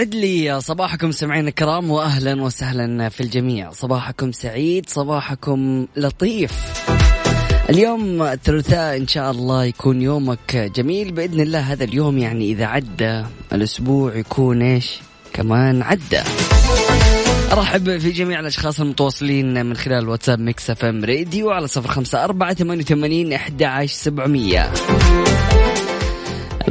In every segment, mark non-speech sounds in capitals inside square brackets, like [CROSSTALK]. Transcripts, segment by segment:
يسعد لي صباحكم سمعين الكرام واهلا وسهلا في الجميع. صباحكم سعيد صباحكم لطيف. اليوم الثلاثاء إن شاء الله يكون يومك جميل. بإذن الله هذا اليوم يعني إذا عدى الأسبوع يكون إيش؟ كمان عدى. أرحب في جميع الأشخاص المتواصلين من خلال واتساب ميكس أف إم راديو على صفر خمسة أربعة ثمانية وثمانين أحد عشر سبعمية.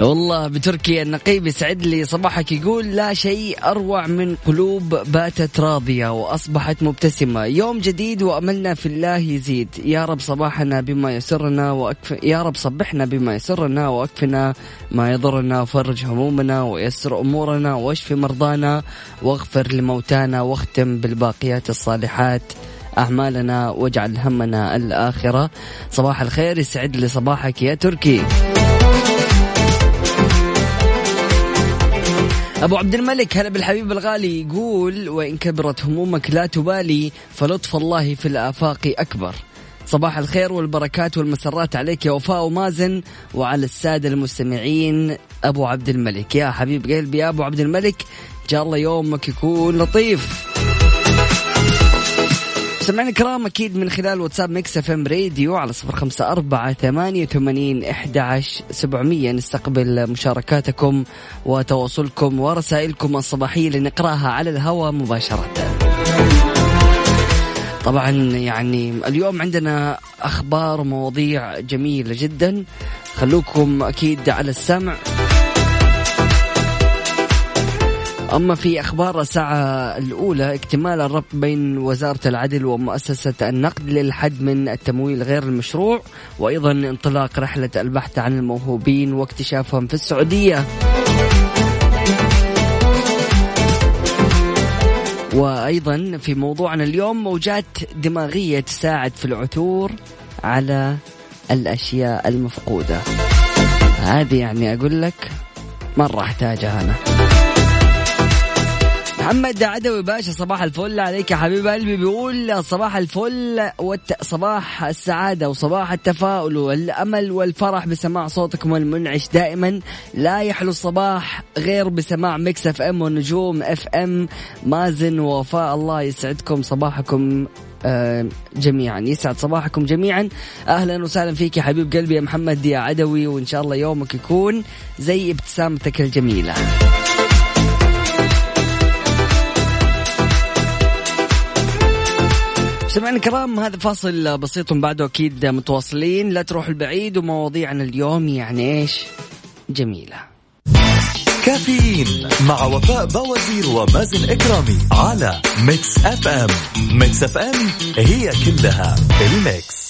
والله بتركيا النقيب يسعد لي صباحك يقول لا شيء أروع من قلوب باتت راضية وأصبحت مبتسمة. يوم جديد وأملنا في الله يزيد. يا رب صباحنا بما يسرنا وأكف... يا رب صبحنا بما يسرنا وأكفنا ما يضرنا. وفرج همومنا ويسر أمورنا واشف مرضانا واغفر لموتانا واختم بالباقيات الصالحات أعمالنا واجعل همنا الآخرة. صباح الخير يسعد لي صباحك يا تركي. أبو عبد الملك هلا بالحبيب الغالي يقول وإن كبرت همومك لا تبالي فلطف الله في الآفاق أكبر. صباح الخير والبركات والمسرات عليك يا وفاء ومازن وعلى السادة المستمعين أبو عبد الملك. يا حبيب قلبي يا أبو عبد الملك ان شاء الله يومك يكون لطيف. سمعنا الكرام أكيد من خلال واتساب ميكس إف إم راديو على صفر خمسة أربعة ثمانية وثمانين إحدى سبعمية. نستقبل مشاركاتكم وتواصلكم ورسائلكم الصباحية لنقرأها على الهواء مباشرة. طبعا يعني اليوم عندنا أخبار ومواضيع جميلة جدا. خلوكم أكيد على السمع. أما في أخبار الساعة الأولى اكتمال الربط بين وزارة العدل ومؤسسة النقد للحد من التمويل غير المشروع وأيضا انطلاق رحلة البحث عن الموهوبين واكتشافهم في السعودية. وأيضا في موضوعنا اليوم موجات دماغية تساعد في العثور على الأشياء المفقودة. هذه يعني أقول لك مرة أحتاجها أنا. محمد عدوي باشا صباح الفل عليك يا حبيب قلبي. بيقول صباح الفل. صباح السعادة وصباح التفاؤل والأمل والفرح بسماع صوتكم المنعش دائما. لا يحلو الصباح غير بسماع ميكس إف إم ونجوم إف إم. مازن ووفاء الله يسعدكم صباحكم آه، جميعا. يسعد صباحكم جميعا. أهلا وسهلا فيك يا حبيب قلبي يا محمد يا عدوي وإن شاء الله يومك يكون زي ابتسامتك الجميلة. سمعنا الكرام هذا فاصل بسيط بعده أكيد متواصلين. لا تروحوا بعيد ومواضيعنا اليوم يعني إيش؟ جميلة. كافيين مع وفاء بوازير ومازن إكرامي على ميكس أف أم. Mix FM هي كلها ال mix.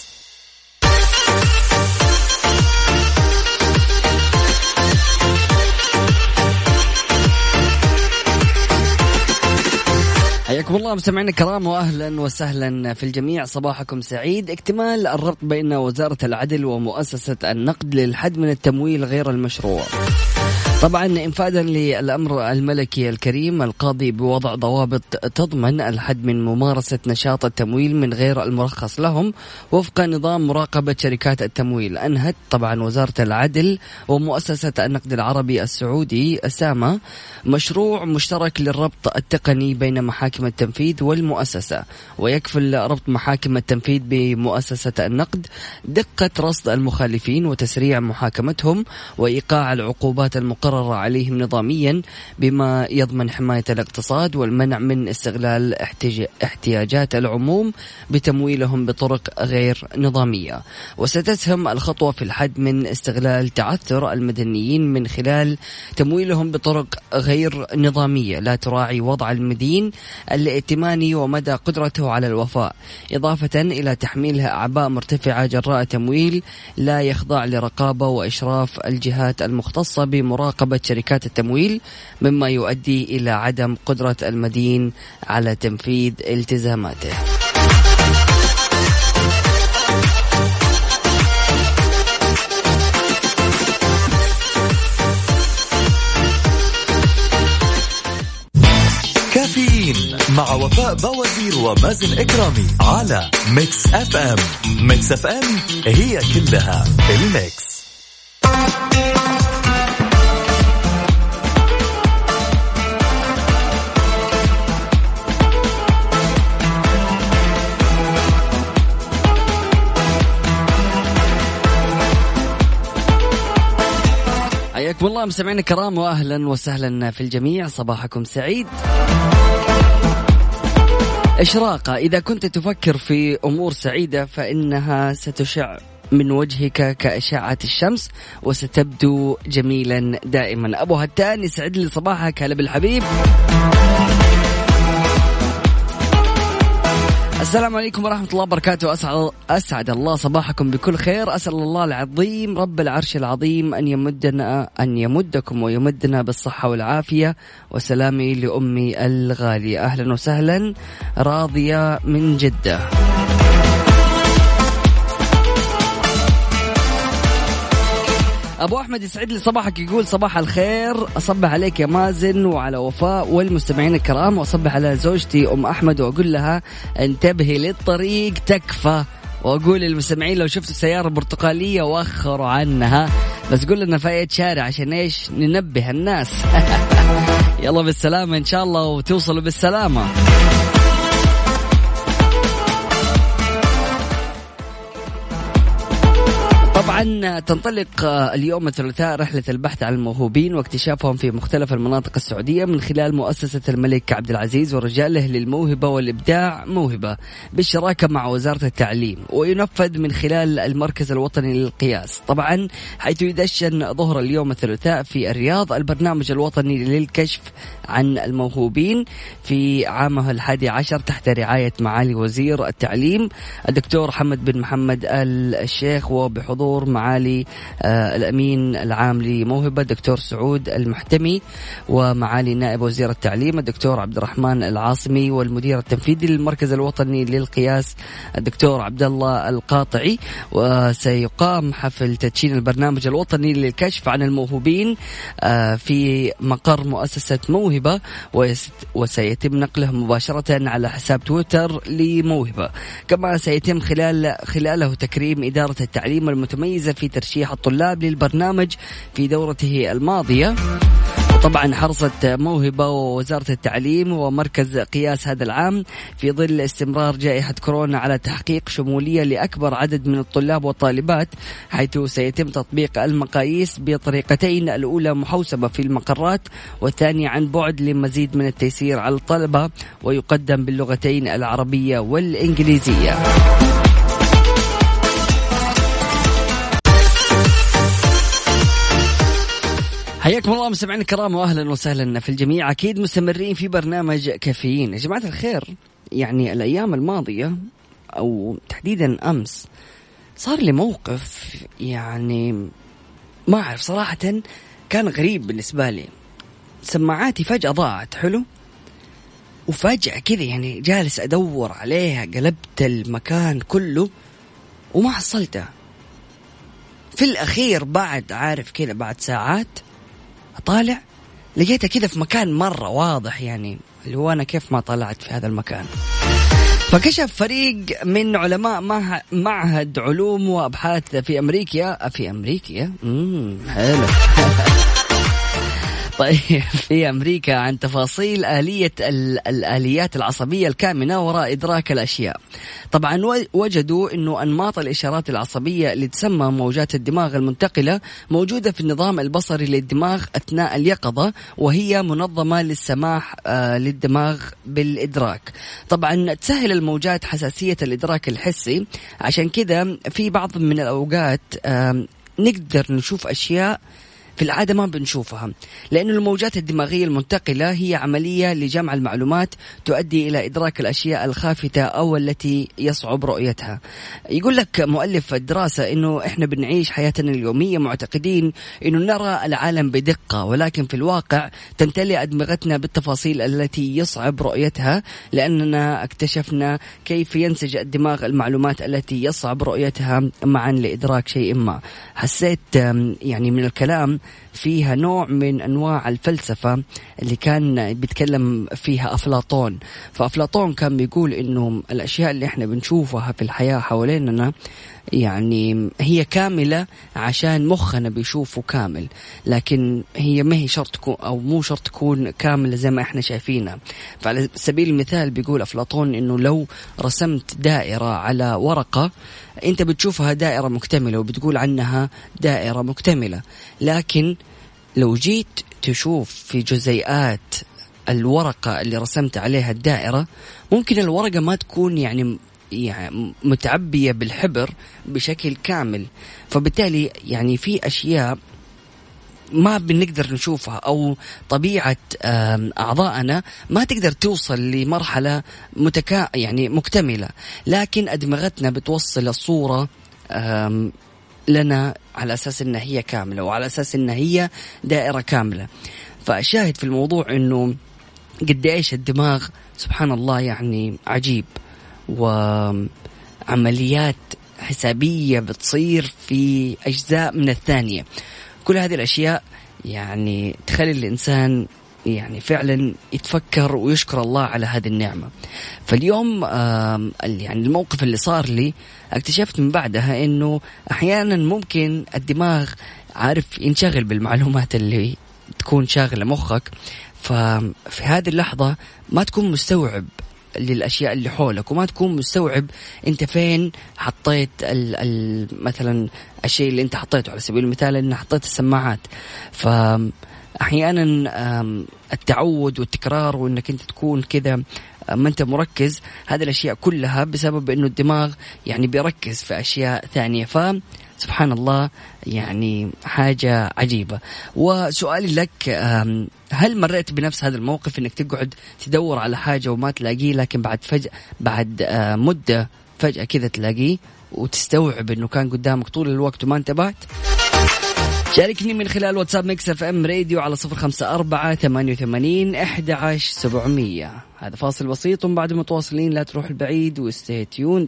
حياكم الله مستمعينا الكرام واهلا وسهلا في الجميع. صباحكم سعيد. اكتمال الربط بين وزارة العدل ومؤسسة النقد للحد من التمويل غير المشروع. طبعا انفاذا للأمر الملكي الكريم القاضي بوضع ضوابط تضمن الحد من ممارسة نشاط التمويل من غير المرخص لهم وفق نظام مراقبة شركات التمويل. أنهت طبعا وزارة العدل ومؤسسة النقد العربي السعودي أسامة مشروع مشترك للربط التقني بين محاكم التنفيذ والمؤسسة ويكفل ربط محاكم التنفيذ بمؤسسة النقد دقة رصد المخالفين وتسريع محاكمتهم وإيقاع العقوبات المقررة المقررة عليهم نظاميا بما يضمن حماية الاقتصاد والمنع من استغلال احتياجات العموم بتمويلهم بطرق غير نظامية. وستسهم الخطوة في الحد من استغلال تعثر المدنيين من خلال تمويلهم بطرق غير نظامية. لا تراعي وضع المدين الائتماني ومدى قدرته على الوفاء. إضافة إلى تحميلها أعباء مرتفعة جراء تمويل لا يخضع لرقابة وإشراف الجهات المختصة بمراقبة مراقبة شركات التمويل مما يؤدي إلى عدم قدرة المدين على تنفيذ التزاماته. كافيين مع وفاء بوازير ومازن إكرامي على Mix FM Mix FM هي كلها ال mix. حياكم الله مستمعينا الكرام واهلا وسهلا في الجميع. صباحكم سعيد. إشراقة إذا كنت تفكر في أمور سعيدة فإنها ستشع من وجهك كأشعة الشمس وستبدو جميلا دائما. أبو هتان يسعد لي صباحك هلا بالحبيب. السلام عليكم ورحمة الله وبركاته. أسعد, أسعد الله صباحكم بكل خير. أسأل الله العظيم رب العرش العظيم أن يمدنا أن يمدكم ويمدنا بالصحة والعافية وسلامي لأمي الغالية. أهلا وسهلا. راضية من جدة. أبو أحمد يسعد لي صباحك يقول صباح الخير. أصبح عليك يا مازن وعلى وفاء والمستمعين الكرام وأصبح على زوجتي أم أحمد وأقول لها انتبهي للطريق تكفى. وأقول للمستمعين لو شفتوا سياره برتقاليه وخروا عنها. بس قول لنا في شارع عشان إيش؟ ننبه الناس. [LAUGHS] يلا بالسلامة إن شاء الله وتوصلوا بالسلامة. طبعا تنطلق اليوم الثلاثاء رحلة البحث عن الموهوبين واكتشافهم في مختلف المناطق السعودية من خلال مؤسسة الملك عبد العزيز ورجاله للموهبة والإبداع موهبة بالشراكة مع وزارة التعليم وينفذ من خلال المركز الوطني للقياس. طبعا حيث يدشن ظهر اليوم الثلاثاء في الرياض البرنامج الوطني للكشف عن الموهوبين في عامه الحادي عشر تحت رعاية معالي وزير التعليم الدكتور حمد بن محمد الشيخ وبحضور معالي آه، الأمين العام لموهبة الدكتور سعود المحتمي ومعالي نائب وزير التعليم الدكتور عبد الرحمن العاصمي والمدير التنفيذي للمركز الوطني للقياس الدكتور عبد الله القاطعي. وسيقام حفل تدشين البرنامج الوطني للكشف عن الموهوبين آه، في مقر مؤسسة موهبة وسيتم نقله مباشرة على حساب تويتر لموهبة. كما سيتم خلال خلاله تكريم إدارة التعليم المتميزة في ترشيح الطلاب للبرنامج في دورته الماضية. طبعا حرصت موهبة ووزارة التعليم ومركز قياس هذا العام في ظل استمرار جائحة كورونا على تحقيق شمولية لأكبر عدد من الطلاب والطالبات حيث سيتم تطبيق المقاييس بطريقتين الأولى محوسبة في المقرات والثانية عن بعد لمزيد من التيسير على الطلبة ويقدم باللغتين العربية والإنجليزية. حياكم الله مستمعينا الكرام واهلا وسهلا في الجميع. أكيد مستمرين في برنامج كافيين. يا جماعة الخير يعني الأيام الماضية أو تحديدا أمس صار لي موقف يعني ما أعرف صراحة كان غريب بالنسبة لي. سماعاتي فجأة ضاعت حلو؟ وفجأة كذا يعني جالس أدور عليها قلبت المكان كله وما حصلتها في الأخير بعد عارف كذا بعد ساعات اطالع لقيتها كذا في مكان مرة واضح يعني اللي هو أنا كيف ما طلعت في هذا المكان. فكشف فريق من علماء معهد علوم وأبحاث في أمريكا في أمريكا؟ امم حلو. [LAUGHS] طيب [LAUGHS] في أمريكا عن تفاصيل آلية الآليات العصبية الكامنة وراء إدراك الأشياء. طبعا وجدوا إنه أنماط الإشارات العصبية اللي تسمى موجات الدماغ المنتقلة موجودة في النظام البصري للدماغ أثناء اليقظة وهي منظمة للسماح آه، للدماغ بالإدراك. طبعا تسهل الموجات حساسية الإدراك الحسي عشان كذا في بعض من الأوقات نقدر نشوف أشياء في العادة ما بنشوفها لأن الموجات الدماغية المنتقلة هي عملية لجمع المعلومات تؤدي إلى إدراك الأشياء الخافتة أو التي يصعب رؤيتها. يقول لك مؤلف الدراسة أنه إحنا بنعيش حياتنا اليومية معتقدين أنه نرى العالم بدقة ولكن في الواقع تمتلئ أدمغتنا بالتفاصيل التي يصعب رؤيتها لأننا اكتشفنا كيف ينسج الدماغ المعلومات التي يصعب رؤيتها معا لإدراك شيء ما. حسيت يعني من الكلام فيها نوع من أنواع الفلسفة اللي كان بيتكلم فيها أفلاطون. فأفلاطون كان بيقول إنه الأشياء اللي إحنا بنشوفها في الحياة حواليننا يعني هي كاملة عشان مخنا بيشوفه كامل. لكن هي ما هي شرط تكون أو مو شرط تكون كاملة زي ما إحنا شايفينها. فعلى سبيل المثال بيقول أفلاطون إنه لو رسمت دائرة على ورقة أنت بتشوفها دائرة مكتملة وبتقول عنها دائرة مكتملة. لكن لو جيت تشوف في جزيئات الورقة اللي رسمت عليها الدائرة ممكن الورقة ما تكون يعني يعني متعبية بالحبر بشكل كامل. فبالتالي يعني في أشياء ما بنقدر نشوفها أو طبيعة اعضائنا ما تقدر توصل لمرحلة متكا يعني مكتملة. لكن أدمغتنا بتوصل الصورة لنا على أساس انها هي كاملة وعلى أساس انها هي دائرة كاملة. فالشاهد في الموضوع إنه قد إيش الدماغ سبحان الله يعني عجيب وعمليات حسابية بتصير في أجزاء من الثانية. كل هذه الأشياء يعني تخلي الإنسان يعني فعلا يتفكر ويشكر الله على هذه النعمة. فاليوم يعني الموقف اللي صار لي اكتشفت من بعدها إنه أحيانا ممكن الدماغ عارف ينشغل بالمعلومات اللي تكون شاغلة مخك. ففي هذه اللحظة ما تكون مستوعب للأشياء اللي حولك وما تكون مستوعب أنت فين حطيت ال ال مثلا الشيء اللي أنت حطيته على سبيل المثال ان حطيت السماعات. ف أحيانا التعود والتكرار وإنك أنت تكون كذا ما أنت مركز هذه الأشياء كلها بسبب إنه الدماغ يعني بيركز في أشياء ثانية. ف سبحان الله يعني حاجة عجيبة. وسؤالي لك هل مريت بنفس هذا الموقف إنك تقعد تدور على حاجة وما تلاقيه لكن بعد فجأة بعد مدة فجأة كذا تلاقيه وتستوعب إنه كان قدامك طول الوقت وما انتبهت؟ شاركني من خلال واتساب Mix FM Radio على صفر خمسة أربعة ثمانية وثمانين أحد عشر سبعمية. هذا فاصل بسيط وبعد متواصلين لا تروح البعيد وستي تيوند.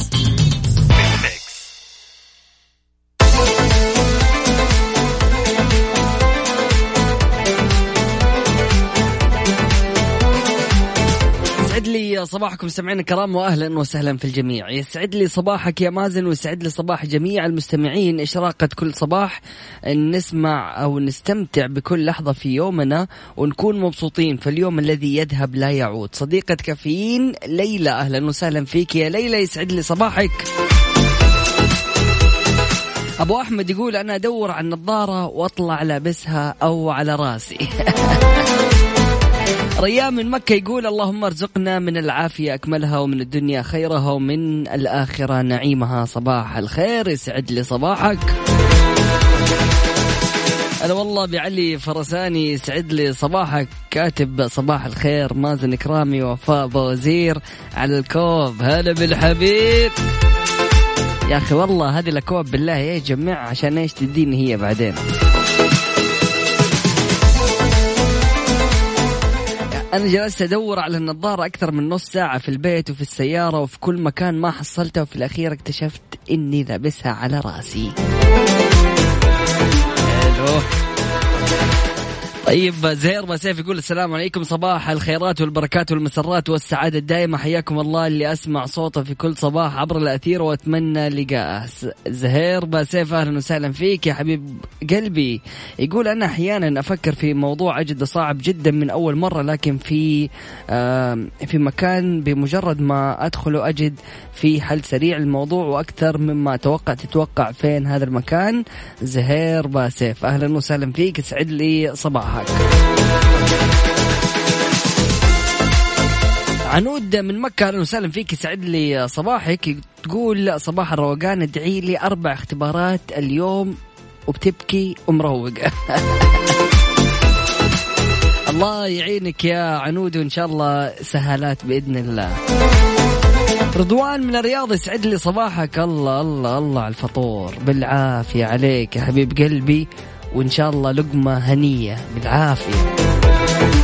صباحكم سمعين الكرام واهلا وسهلا في الجميع. يسعد لي صباحك يا مازن ويسعد لي صباح جميع المستمعين. اشراقة كل صباح؟ نسمع أو نستمتع بكل لحظة في يومنا ونكون مبسوطين فاليوم الذي يذهب لا يعود. صديقة كافيين ليلى أهلا وسهلا فيك يا ليلى يسعد لي صباحك. أبو أحمد يقول أنا أدور عن نظاره وأطلع لابسها أو على رأسي. [LAUGHS] ريان من مكة يقول اللهم ارزقنا من العافية أكملها ومن الدنيا خيرها ومن الآخرة نعيمها صباح الخير. يسعد لي صباحك. أنا والله بعلي فرساني يسعد لي صباحك. كاتب صباح الخير مازن كرامي وفاء بوزير على الكوب. هلا بالحبيب. يا أخي والله هذه الأكواب بالله يا جماعة عشان إيش تديني هي بعدين؟ أنا جلست أدور على النظارة أكثر من نص ساعة في البيت وفي السيارة وفي كل مكان ما حصلتها وفي الأخير اكتشفت إني لابسها على رأسي. طيب زهير بسيف يقول السلام عليكم. صباح الخيرات والبركات والمسرات والسعادة الدائمة حياكم الله اللي أسمع صوته في كل صباح عبر الأثير وأتمنى لقاءه زهير بسيف أهلا وسهلا فيك يا حبيب قلبي. يقول أنا أحيانا أفكر في موضوع أجده صعب جدا من أول مرة لكن في في مكان بمجرد ما أدخله أجد في حل سريع الموضوع وأكثر مما أتوقع تتوقع فين هذا المكان. زهير باسيف أهلا وسهلا فيك. يسعد لي صباحك عنود من مكة أهلا وسهلا فيك يسعد لي صباحك. تقول صباح الروقان ادعي لي أربع اختبارات اليوم وبتبكي ومروقة [LAUGHS] الله يعينك يا عنود وإن شاء الله سهالات بإذن الله. رضوان من الرياض يسعد لي صباحك. الله الله الله على الفطور. بالعافية عليك يا حبيب قلبي. وإن شاء الله لقمة هنية بالعافية.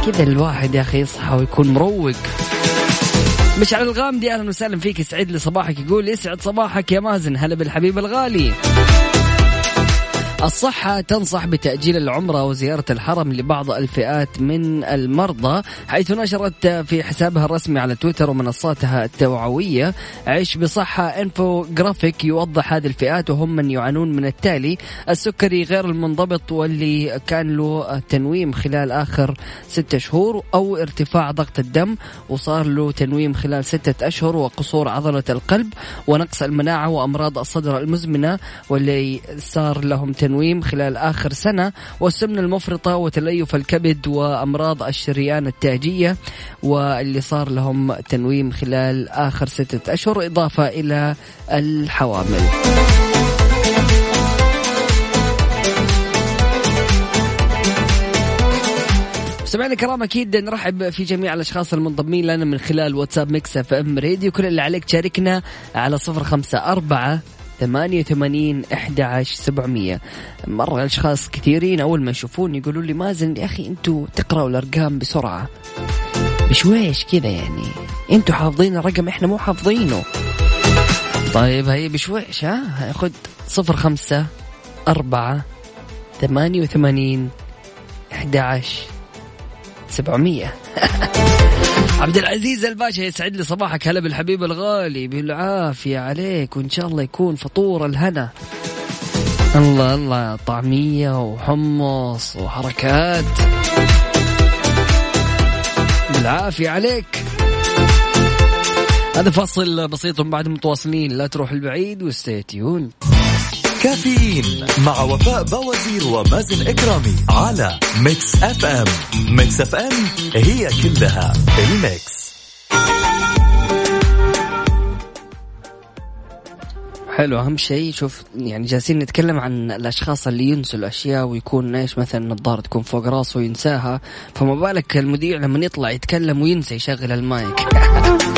كذا الواحد يا أخي يصحى ويكون مروق. مشعل الغامدي أهلا وسهلا فيك يسعد لي صباحك يقول يسعد صباحك يا مازن هلا بالحبيب الغالي. الصحة تنصح بتأجيل العمرة وزيارة الحرم لبعض الفئات من المرضى حيث نشرت في حسابها الرسمي على تويتر ومنصاتها التوعوية عيش بصحة انفوجرافيك يوضح هذه الفئات وهم من يعانون من التالي السكري غير المنضبط واللي كان له تنويم خلال آخر ستة شهور أو ارتفاع ضغط الدم وصار له تنويم خلال ستة أشهر وقصور عضلة القلب ونقص المناعة وأمراض الصدر المزمنة واللي صار لهم تنويم التنويم خلال آخر سنة والسمنة المفرطة وتليف الكبد وأمراض الشريان التاجية واللي صار لهم تنويم خلال آخر ستة أشهر إضافة إلى الحوامل. سمعنا الكرام أكيد نرحب في جميع الأشخاص المنضمين لنا من خلال واتساب Mix FM Radio. كل اللي عليك تشاركنا على صفر خمسة أربعة ثمانية وثمانين أحد عشر سبعمية. مرة أشخاص كثيرين أول ما يشوفون يقولوا لي مازن يا أخي أنتوا تقرأوا الأرقام بسرعة. بشويش كذا يعني؟ أنتوا حافظين الرقم إحنا مو حافظينه. طيب هي بشويش ها؟ خذ صفر خمسة أربعة ثمانية وثمانين أحد عشر سبعمية. [LAUGHS] عبد العزيز الباشا يسعد لي صباحك. هلا بالحبيب الغالي بالعافية عليك وإن شاء الله يكون فطور الهنا. الله الله طعمية وحمص وحركات. بالعافية عليك. هذا فصل بسيط بعد متواصلين. لا تروح البعيد و stay tuned كافيين مع وفاء بوازير ومازن إكرامي على Mix FM. Mix FM هي كلها ال mix. حلو أهم شيء شوف يعني جالسين نتكلم عن الأشخاص اللي ينسوا الأشياء ويكون إيش مثلا النظاره تكون فوق راسه وينساها. فما بالك المذيع لما يطلع يتكلم وينسى يشغل المايك. [LAUGHS]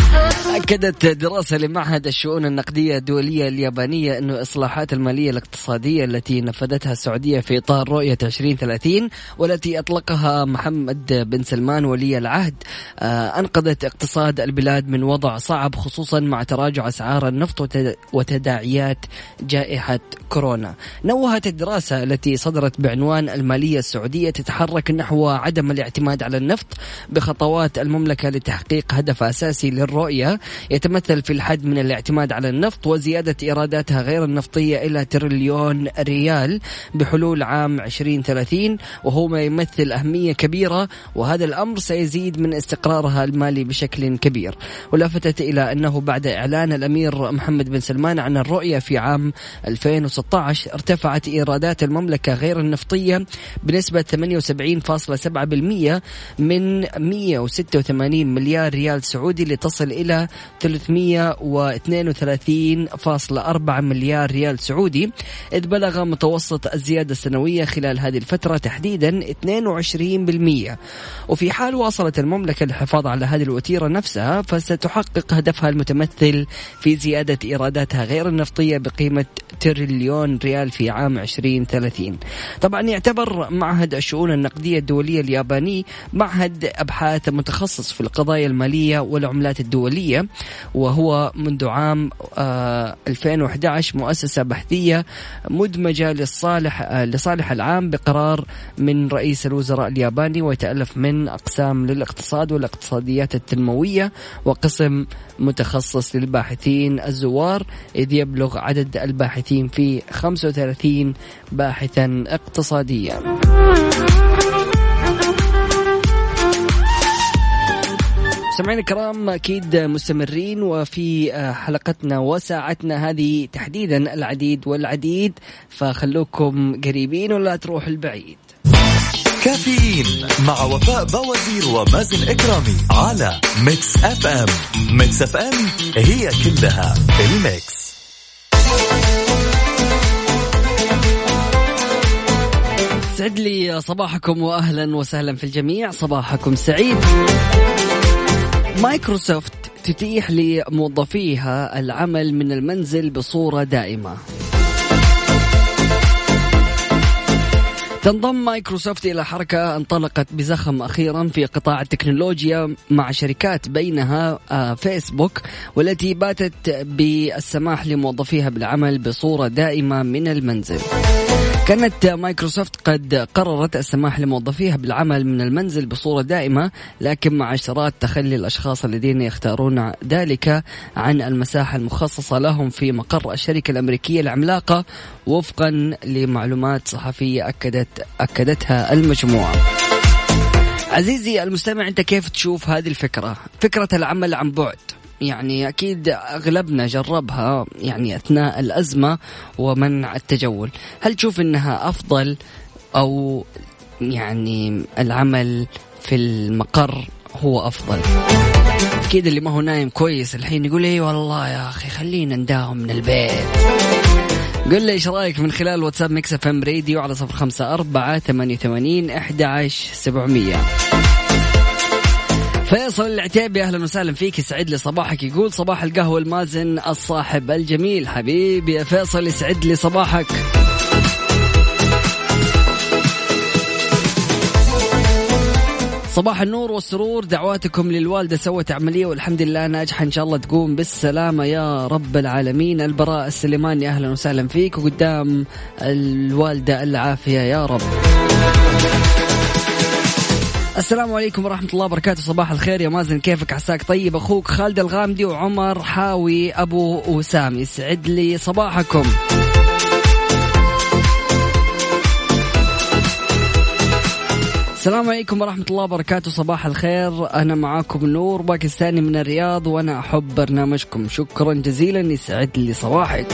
أكدت دراسة لمعهد الشؤون النقدية الدولية اليابانية أن الإصلاحات المالية الاقتصادية التي نفذتها السعودية في إطار رؤية 2030 والتي أطلقها محمد بن سلمان ولي العهد آه، أنقذت اقتصاد البلاد من وضع صعب خصوصا مع تراجع أسعار النفط وتداعيات جائحة كورونا. نوهت الدراسة التي صدرت بعنوان المالية السعودية تتحرك نحو عدم الاعتماد على النفط بخطوات المملكة لتحقيق هدف أساسي للرؤية. يتمثل في الحد من الاعتماد على النفط وزيادة إيراداتها غير النفطية إلى تريليون ريال بحلول عام 2030 وهو ما يمثل أهمية كبيرة وهذا الأمر سيزيد من استقرارها المالي بشكل كبير. ولفتت إلى أنه بعد إعلان الأمير محمد بن سلمان عن الرؤية في عام 2016 ارتفعت إيرادات المملكة غير النفطية بنسبة 78.7% من 186 مليار ريال سعودي لتصل إلى 332.4 مليار ريال سعودي. إذ بلغ متوسط الزيادة السنوية خلال هذه الفترة تحديدا 22% وفي حال واصلت المملكة للحفاظ على هذه الوتيرة نفسها فستحقق هدفها المتمثل في زيادة إيراداتها غير النفطية بقيمة تريليون ريال في عام 2030 طبعا يعتبر معهد الشؤون النقدية الدولية الياباني معهد أبحاث متخصص في القضايا المالية والعملات الدولية. وهو منذ عام 2011 آه، مؤسسة بحثية مدمجة للصالح آه، لصالح العام بقرار من رئيس الوزراء الياباني ويتألف من أقسام للاقتصاد والإقتصاديات التنموية وقسم متخصص للباحثين الزوار إذ يبلغ عدد الباحثين فيه 35 باحثا اقتصاديا. مستمعينا الكرام أكيد مستمرين وفي آه، حلقتنا وساعتنا هذه تحديدا العديد والعديد فخلوكم قريبين ولا تروح البعيد. كافيين مع وفاء بوازير ومازن إكرامي على Mix FM. Mix FM هي كلها ال mix. يسعد لي صباحكم واهلا وسهلا في الجميع. صباحكم سعيد. مايكروسوفت تتيح لموظفيها العمل من المنزل بصورة دائمة. تنضم مايكروسوفت إلى حركة انطلقت بزخم أخيرا في قطاع التكنولوجيا مع شركات بينها آه، فيسبوك والتي باتت بالسماح لموظفيها بالعمل بصورة دائمة من المنزل. كانت مايكروسوفت قد قررت السماح لموظفيها بالعمل من المنزل بصورة دائمة لكن مع اشتراط تخلي الأشخاص الذين يختارون ذلك عن المساحة المخصصة لهم في مقر الشركة الأمريكية العملاقة وفقا لمعلومات صحفية أكدت أكدتها المجموعة. عزيزي المستمع أنت كيف تشوف هذه الفكرة؟ فكرة العمل عن بعد. يعني أكيد أغلبنا جربها يعني أثناء الأزمة ومنع التجول. هل تشوف إنها أفضل أو يعني العمل في المقر هو أفضل؟ أكيد اللي ما هو نايم كويس الحين يقول اي والله يا أخي خلينا نداوم من البيت. قل لي إيش رأيك من خلال واتساب Mix FM Radio على صفر خمسة أربعة ثمانية وثمانين أحد عشر سبعمية. فيصل العتيبي أهلا وسهلا فيك. يسعد لي صباحك. يقول صباح القهوة لمازن الصاحب الجميل. حبيبي يا فيصل يسعد لي صباحك. صباح النور والسرور. دعواتكم للوالدة سوت عملية والحمد لله ناجحة. إن شاء الله تقوم بالسلامة يا رب العالمين. البراء السليماني أهلا وسهلا فيك. وقدام الوالدة العافية يا رب. السلام عليكم ورحمة الله وبركاته. صباح الخير. يا مازن كيفك؟ عساك طيب. أخوك خالد الغامدي وعمر حاوي أبو وسام يسعد لي صباحكم. السلام عليكم ورحمة الله وبركاته. صباح الخير. أنا معاكم نور باكستاني من الرياض وأنا أحب برنامجكم. شكرا جزيلا. يسعد لي صباحك.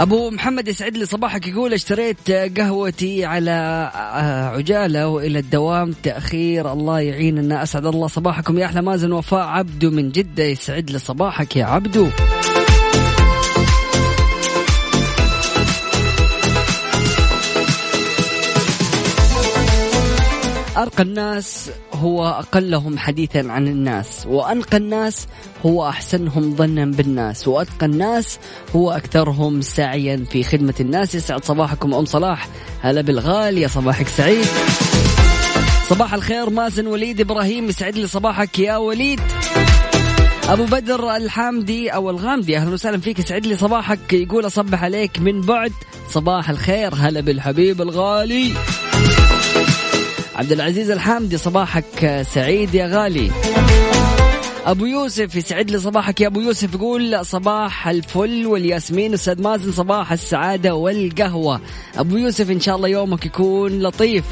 أبو محمد يسعد لي صباحك يقول اشتريت قهوتي على آه، عجالة وإلى الدوام تأخير الله يعيننا اسعد الله صباحكم. يا أحلى مازن وفاء عبدو من جدة يسعد لي صباحك يا عبدو. أرقى الناس هو أقلهم حديثا عن الناس وأنقى الناس هو أحسنهم ظنا بالناس وأتقى الناس هو أكثرهم سعيا في خدمة الناس. يسعد صباحكم أم صلاح. هلا بالغالي يا صباحك سعيد. صباح الخير مازن وليد إبراهيم يسعد لي صباحك يا وليد. أبو بدر الحامدي أو الغامدي أهلا وسهلا فيك يسعد لي صباحك. يقول أصبح عليك من بعد صباح الخير. هلا بالحبيب الغالي. عبد العزيز الحامدي صباحك سعيد يا غالي. أبو يوسف يسعد لي صباحك يا أبو يوسف. يقول صباح الفل والياسمين أستاذ مازن صباح السعادة والقهوة. أبو يوسف إن شاء الله يومك يكون لطيف.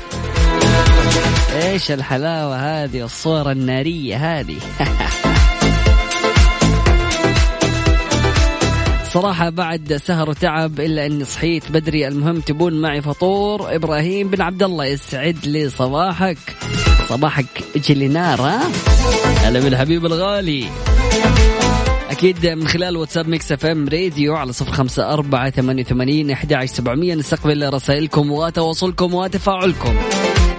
إيش الحلاوة هذه الصورة النارية هذه؟ [LAUGHS] صراحة بعد سهر وتعب إلا أني صحيت بدري. المهم تبون معي فطور. إبراهيم بن عبد الله يسعد لي صباحك. صباحك جلي نار ها؟ هلا بالحبيب الغالي. أكيد من خلال واتساب Mix FM Radio على صفر خمسة أربعة ثمانية وثمانين أحد سبعمية. نستقبل رسائلكم وتواصلكم وتفاعلكم.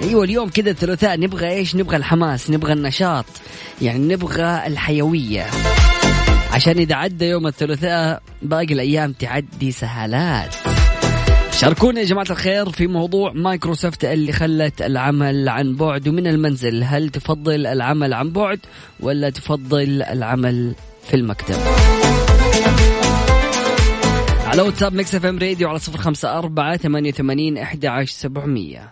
أيوه اليوم كذا الثلاثاء. نبغى إيش؟ نبغى الحماس، نبغى النشاط، يعني نبغى الحيوية. عشان إذا عدى يوم الثلاثاء باقي الأيام تعدي سهالات. شاركونا يا جماعة الخير في موضوع مايكروسوفت اللي خلت العمل عن بعد ومن المنزل. هل تفضل العمل عن بعد ولا تفضل العمل في المكتب؟ على واتساب Mix FM Radio على صفر خمسة أربعة ثمانية وثمانين أحد عشر سبعمية.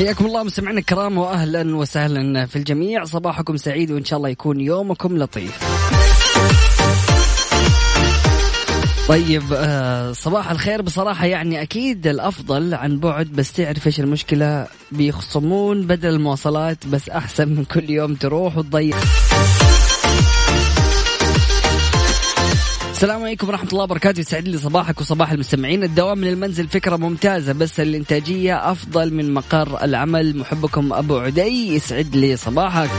حياكم الله مستمعينا الكرام واهلا وسهلا في الجميع. صباحكم سعيد وإن شاء الله يكون يومكم لطيف. طيب آه صباح الخير. بصراحة يعني أكيد الأفضل عن بعد بس تعرف إيش المشكلة؟ بيخصمون بدل المواصلات بس أحسن من كل يوم تروح وتضيع. السلام عليكم ورحمة الله وبركاته. يسعد لي صباحك وصباح المستمعين. الدوام من المنزل فكرة ممتازة بس الإنتاجية أفضل من مقر العمل. محبكم أبو عدي يسعد لي صباحك.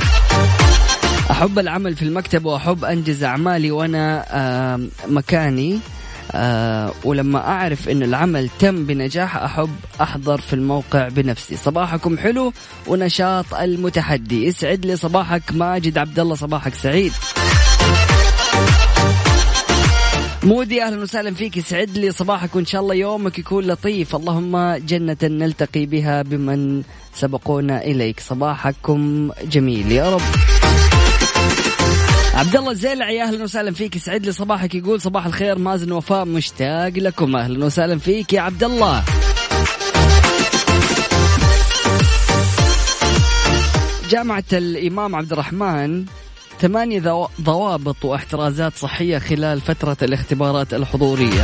أحب العمل في المكتب وأحب أنجز أعمالي وأنا مكاني. آه ولما أعرف أن العمل تم بنجاح أحب أحضر في الموقع بنفسي. صباحكم حلو ونشاط المتحدي. يسعد لي صباحك ماجد عبد الله. صباحك سعيد. مودي أهلا وسهلا فيك. يسعد لي صباحك وإن شاء الله يومك يكون لطيف. اللهم جنة نلتقي بها بمن سبقونا إليك. صباحكم جميل. يا رب. عبد الله الزيلعي أهلا وسهلا فيك. يسعد لي صباحك. يقول صباح الخير مازن وفاء مشتاق لكم. أهلا وسهلا فيك يا عبد الله. جامعة الإمام عبد الرحمن ثمانية ضوابط واحترازات صحية خلال فترة الاختبارات الحضورية.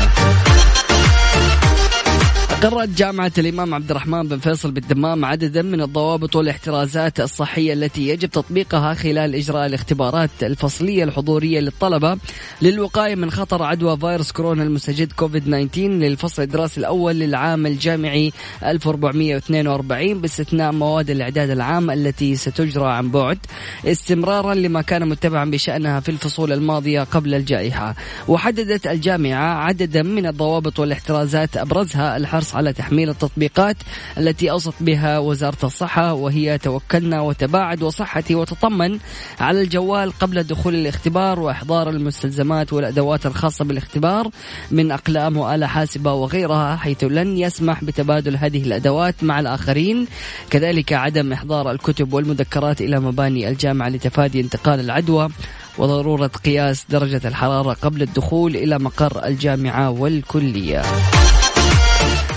قررت جامعة الإمام عبد الرحمن بن فيصل بالدمام عددا من الضوابط والاحترازات الصحية التي يجب تطبيقها خلال إجراء الاختبارات الفصلية الحضورية للطلبة للوقاية من خطر عدوى فيروس كورونا المستجد كوفيد 19 للفصل الدراسي الأول للعام الجامعي 1442 باستثناء مواد الإعداد العام التي ستجرى عن بعد استمرارا لما كان متبعا بشأنها في الفصول الماضية قبل الجائحة. وحددت الجامعة عددا من الضوابط والاحترازات أبرزها الحرص الحرص على تحميل التطبيقات التي أوصت بها وزارة الصحة وهي توكلنا وتباعد وصحتي وتطمن على الجوال قبل دخول الاختبار وإحضار المستلزمات والأدوات الخاصة بالاختبار من أقلام وآلة حاسبة وغيرها حيث لن يسمح بتبادل هذه الأدوات مع الآخرين كذلك عدم إحضار الكتب والمذكرات إلى مباني الجامعة لتفادي انتقال العدوى وضرورة قياس درجة الحرارة قبل الدخول إلى مقر الجامعة والكلية.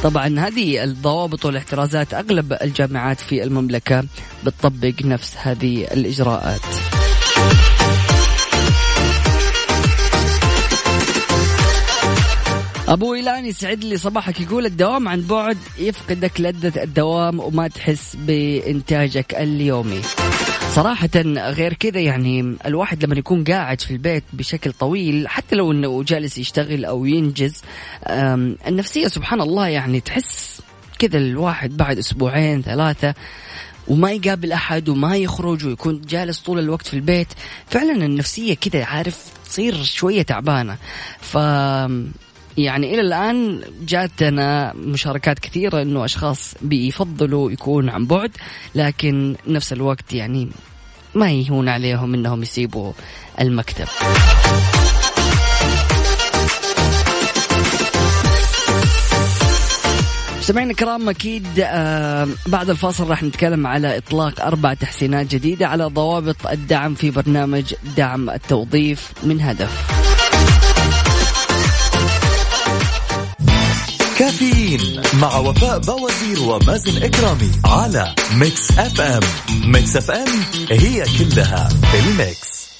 طبعا هذه الضوابط والاحترازات أغلب الجامعات في المملكة بتطبق نفس هذه الإجراءات. أبو إيلان يسعد لي صباحك يقول الدوام عن بعد يفقدك لذة الدوام وما تحس بإنتاجك اليومي. صراحة غير كذا يعني الواحد لما يكون قاعد في البيت بشكل طويل حتى لو إنه جالس يشتغل أو ينجز النفسية سبحان الله يعني تحس كذا الواحد بعد أسبوعين ثلاثة وما يقابل أحد وما يخرج ويكون جالس طول الوقت في البيت فعلا النفسية كذا عارف تصير شوية تعبانة. ف يعني إلى الآن جاتنا مشاركات كثيرة إنه أشخاص بيفضلوا يكون عن بعد لكن نفس الوقت يعني ما يهون عليهم إنهم يسيبوا المكتب سمعنا الكرام أكيد آه بعد الفاصل راح نتكلم على إطلاق أربع تحسينات جديدة على ضوابط الدعم في برنامج دعم التوظيف من هدف. كافيين مع وفاء بوازير ومازن إكرامي على Mix FM Mix FM هي كلها ال Mix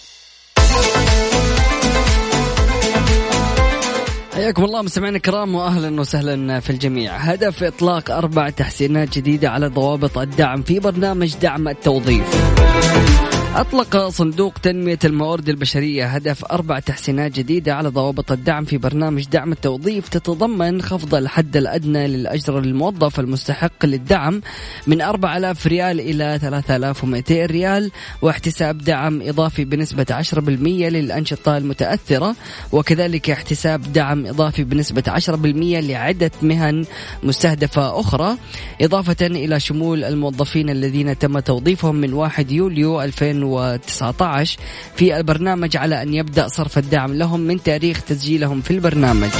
حياكم الله مستمعينا الكرام واهلا وسهلا في الجميع. هدف إطلاق أربع تحسينات جديدة على ضوابط الدعم في برنامج دعم التوظيف. أطلق صندوق تنمية الموارد البشرية هدف أربع تحسينات جديدة على ضوابط الدعم في برنامج دعم التوظيف تتضمن خفض الحد الأدنى للأجر للموظف المستحق للدعم من 4000 ريال إلى 3200 ريال واحتساب دعم إضافي بنسبة 10% للأنشطة المتأثرة وكذلك احتساب دعم إضافي بنسبة 10% لعدة مهن مستهدفة أخرى إضافة إلى شمول الموظفين الذين تم توظيفهم من 1 يوليو 2000 2019 في البرنامج على أن يبدأ صرف الدعم لهم من تاريخ تسجيلهم في البرنامج.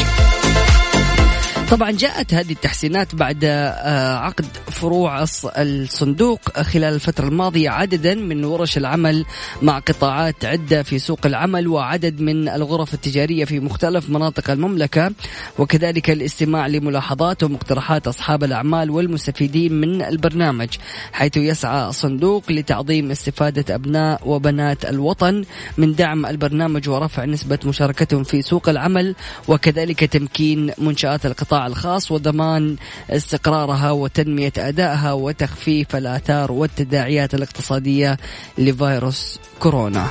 طبعا جاءت هذه التحسينات بعد آه، عقد فروع الصندوق خلال الفترة الماضية عددا من ورش العمل مع قطاعات عدة في سوق العمل وعدد من الغرف التجارية في مختلف مناطق المملكة وكذلك الاستماع لملاحظات ومقترحات أصحاب الأعمال والمستفيدين من البرنامج حيث يسعى الصندوق لتعظيم استفادة أبناء وبنات الوطن من دعم البرنامج ورفع نسبة مشاركتهم في سوق العمل وكذلك تمكين منشآت القطاع الخاص وضمان استقرارها وتنمية أدائها وتخفيف الآثار والتداعيات الاقتصادية لفيروس كورونا.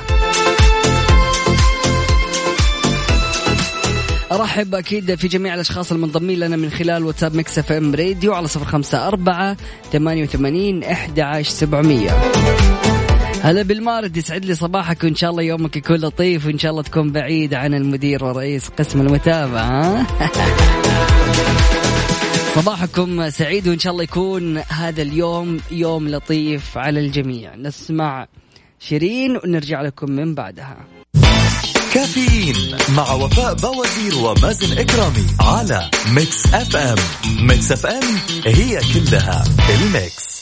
أرحب أكيد في جميع الأشخاص المنضمين لنا من خلال واتساب Mix FM Radio على صفر خمسة أربعة ثمانية وثمانين إحدى عشر سبعمية هلا بالمارد يسعد لي صباحك وإن شاء الله يومك يكون لطيف وإن شاء الله تكون بعيد عن المدير ورئيس قسم المتابعة [LAUGHS] صباحكم سعيد وإن شاء الله يكون هذا اليوم يوم لطيف على الجميع. نسمع شيرين ونرجع لكم من بعدها. كافيين مع وفاء بوازير ومازن إكرامي على Mix FM. Mix FM هي كلها ال Mix.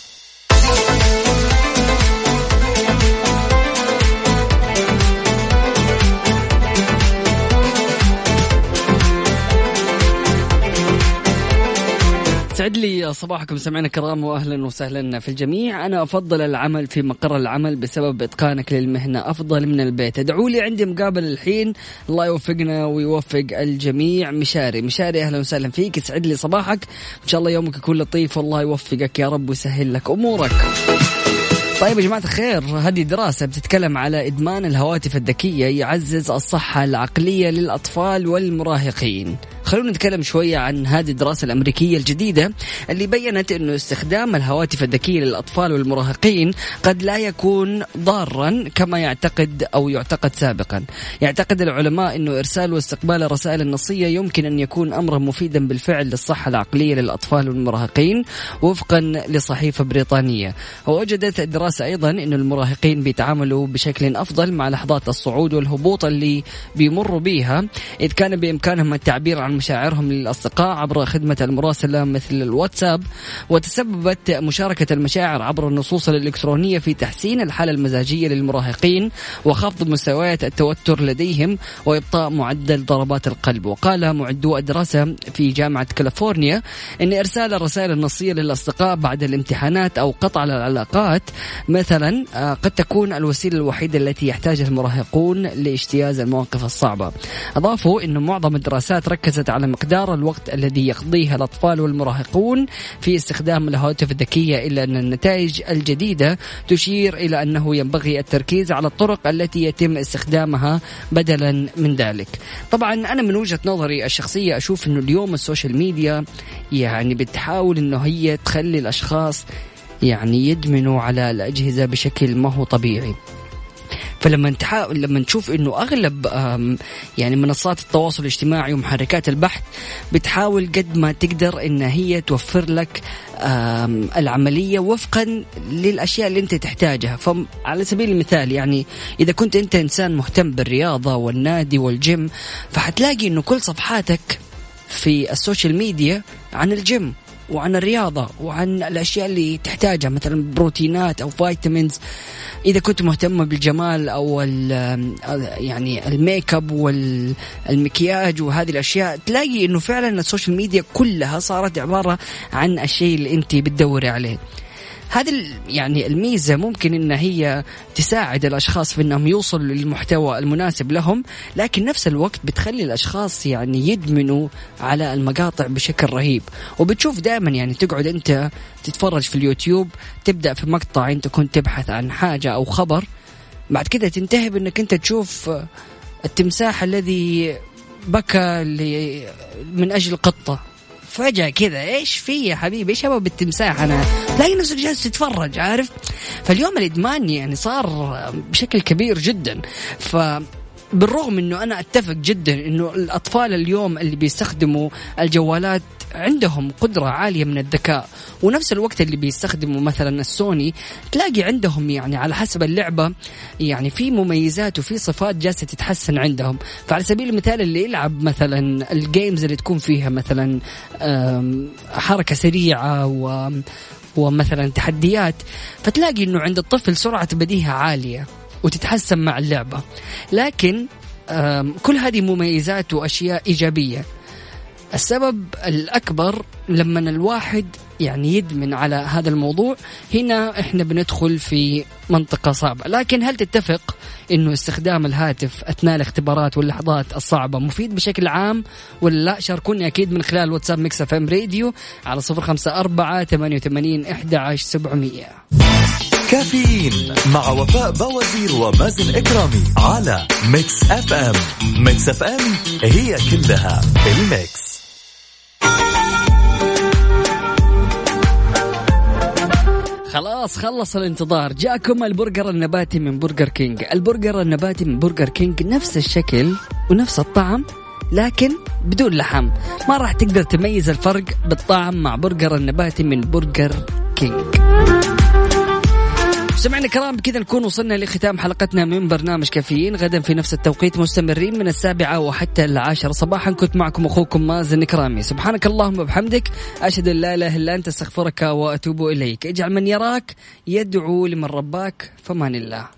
يسعد لي صباحكم. سمعنا الكرام واهلا وسهلا في الجميع. أنا أفضل العمل في مقر العمل بسبب إتقانك للمهنة. أفضل من البيت. ادعوا لي عندي مقابل الحين. الله يوفقنا ويوفق الجميع. مشاري. مشاري أهلا وسهلا فيك. يسعد لي صباحك. إن شاء الله يومك يكون لطيف. والله يوفقك يا رب ويسهل لك أمورك. طيب يا جماعة الخير هذه دراسة بتتكلم على إدمان الهواتف الذكية يعزز الصحة العقلية للأطفال والمراهقين. خلونا نتكلم شوية عن هذه الدراسة الأمريكية الجديدة اللي بينت أنه استخدام الهواتف الذكية للأطفال والمراهقين قد لا يكون ضارا كما يعتقد أو يعتقد سابقا. يعتقد العلماء أنه إرسال واستقبال الرسائل النصية يمكن أن يكون أمرا مفيدا بالفعل للصحة العقلية للأطفال والمراهقين وفقا لصحيفة بريطانية. ووجدت الدراسة أيضا أن المراهقين بيتعاملوا بشكل أفضل مع لحظات الصعود والهبوط اللي بيمروا بها إذ كان بإمكانهم التعبير عن مشاعرهم للأصدقاء عبر خدمة المراسلة مثل الواتساب وتسببت مشاركة المشاعر عبر النصوص الإلكترونية في تحسين الحالة المزاجية للمراهقين وخفض مستويات التوتر لديهم وإبطاء معدل ضربات القلب. وقال معدو الدراسة في جامعة كاليفورنيا أن إرسال الرسائل النصية للأصدقاء بعد الامتحانات أو قطع العلاقات مثلا آه، قد تكون الوسيلة الوحيدة التي يحتاجها المراهقون لاجتياز المواقف الصعبة. أضافوا أن معظم الدراسات ركزت على مقدار الوقت الذي يقضيه الأطفال والمراهقون في استخدام الهواتف الذكية إلا أن النتائج الجديدة تشير إلى أنه ينبغي التركيز على الطرق التي يتم استخدامها بدلا من ذلك. طبعا أنا من وجهة نظري الشخصية أشوف أنه اليوم ال social media يعني بتحاول أنه هي تخلي الأشخاص يعني يدمنوا على الأجهزة بشكل ما هو طبيعي. فلما تحاول لما نشوف انه اغلب يعني منصات التواصل الاجتماعي ومحركات البحث بتحاول قد ما تقدر إن هي توفر لك العملية وفقا للأشياء اللي أنت تحتاجها. فعلى سبيل المثال يعني إذا كنت أنت إنسان مهتم بالرياضة والنادي والجيم فحتلاقي إنه كل صفحاتك في ال social media عن الجيم. وعن الرياضة وعن الأشياء اللي تحتاجها مثلا بروتينات أو vitamins إذا كنت مهتمة بالجمال أو يعني الميك أب والمكياج وهذه الأشياء تلاقي إنه فعلا ال social media كلها صارت عبارة عن الشيء اللي أنت بتدوري عليه. هذه يعني الميزة ممكن إن هي تساعد الأشخاص في إنهم يوصلوا للمحتوى المناسب لهم لكن نفس الوقت بتخلي الأشخاص يعني يدمنوا على المقاطع بشكل رهيب. وبتشوف دائما يعني تقعد أنت تتفرج في اليوتيوب تبدأ في مقطع أنت كنت تبحث عن حاجة أو خبر بعد كده تنتهي بإنك أنت تشوف التمساح الذي بكى من أجل قطة. فجأة كذا إيش في يا حبيبي؟ إيش أبغى بالتمساح أنا؟ تلاقي نفسك جالس تتفرج عارف؟ فاليوم الإدمان يعني صار بشكل كبير جدا. ف بالرغم إنه أنا أتفق جدا إنه الأطفال اليوم اللي بيستخدموا الجوالات عندهم قدرة عالية من الذكاء. ونفس الوقت اللي بيستخدموا مثلا السوني تلاقي عندهم يعني على حسب اللعبة يعني في مميزات وفي صفات جالسة تتحسن عندهم. فعلى سبيل المثال اللي يلعب مثلا الجيمز اللي تكون فيها مثلا حركة سريعة و ومثلا تحديات فتلاقي إنه عند الطفل سرعة بديهة عالية وتتحسن مع اللعبة. لكن كل هذه مميزات وأشياء إيجابية. السبب الأكبر لما الواحد يعني يدمن على هذا الموضوع هنا إحنا بندخل في منطقة صعبة. لكن هل تتفق إنه استخدام الهاتف أثناء الاختبارات واللحظات الصعبة مفيد بشكل عام ولا لا؟ شاركوني أكيد من خلال واتساب Mix FM Radio على صفر خمسة أربعة ثمانية وثمانين إحدى عشر سبعمية. كافيين مع وفاء بوازير ومازن إكرامي على Mix FM. Mix FM هي كلها ال Mix. خلاص خلص الانتظار. جاكم البرجر النباتي من برجر كينج. البرجر النباتي من برجر كينج نفس الشكل ونفس الطعم لكن بدون لحم. ما راح تقدر تميز الفرق بالطعم مع برجر النباتي من برجر كينج. سمعنا الكرام بكذا نكون وصلنا لختام حلقتنا من برنامج كافيين. غدا في نفس التوقيت مستمرين من السابعة وحتى العاشرة. صباحا كنت معكم أخوكم مازن كرامي. سبحانك اللهم وبحمدك. أشهد أن لا إله إلا أنت أستغفرك وأتوب إليك. اجعل من يراك يدعو لمن رباك فمان الله.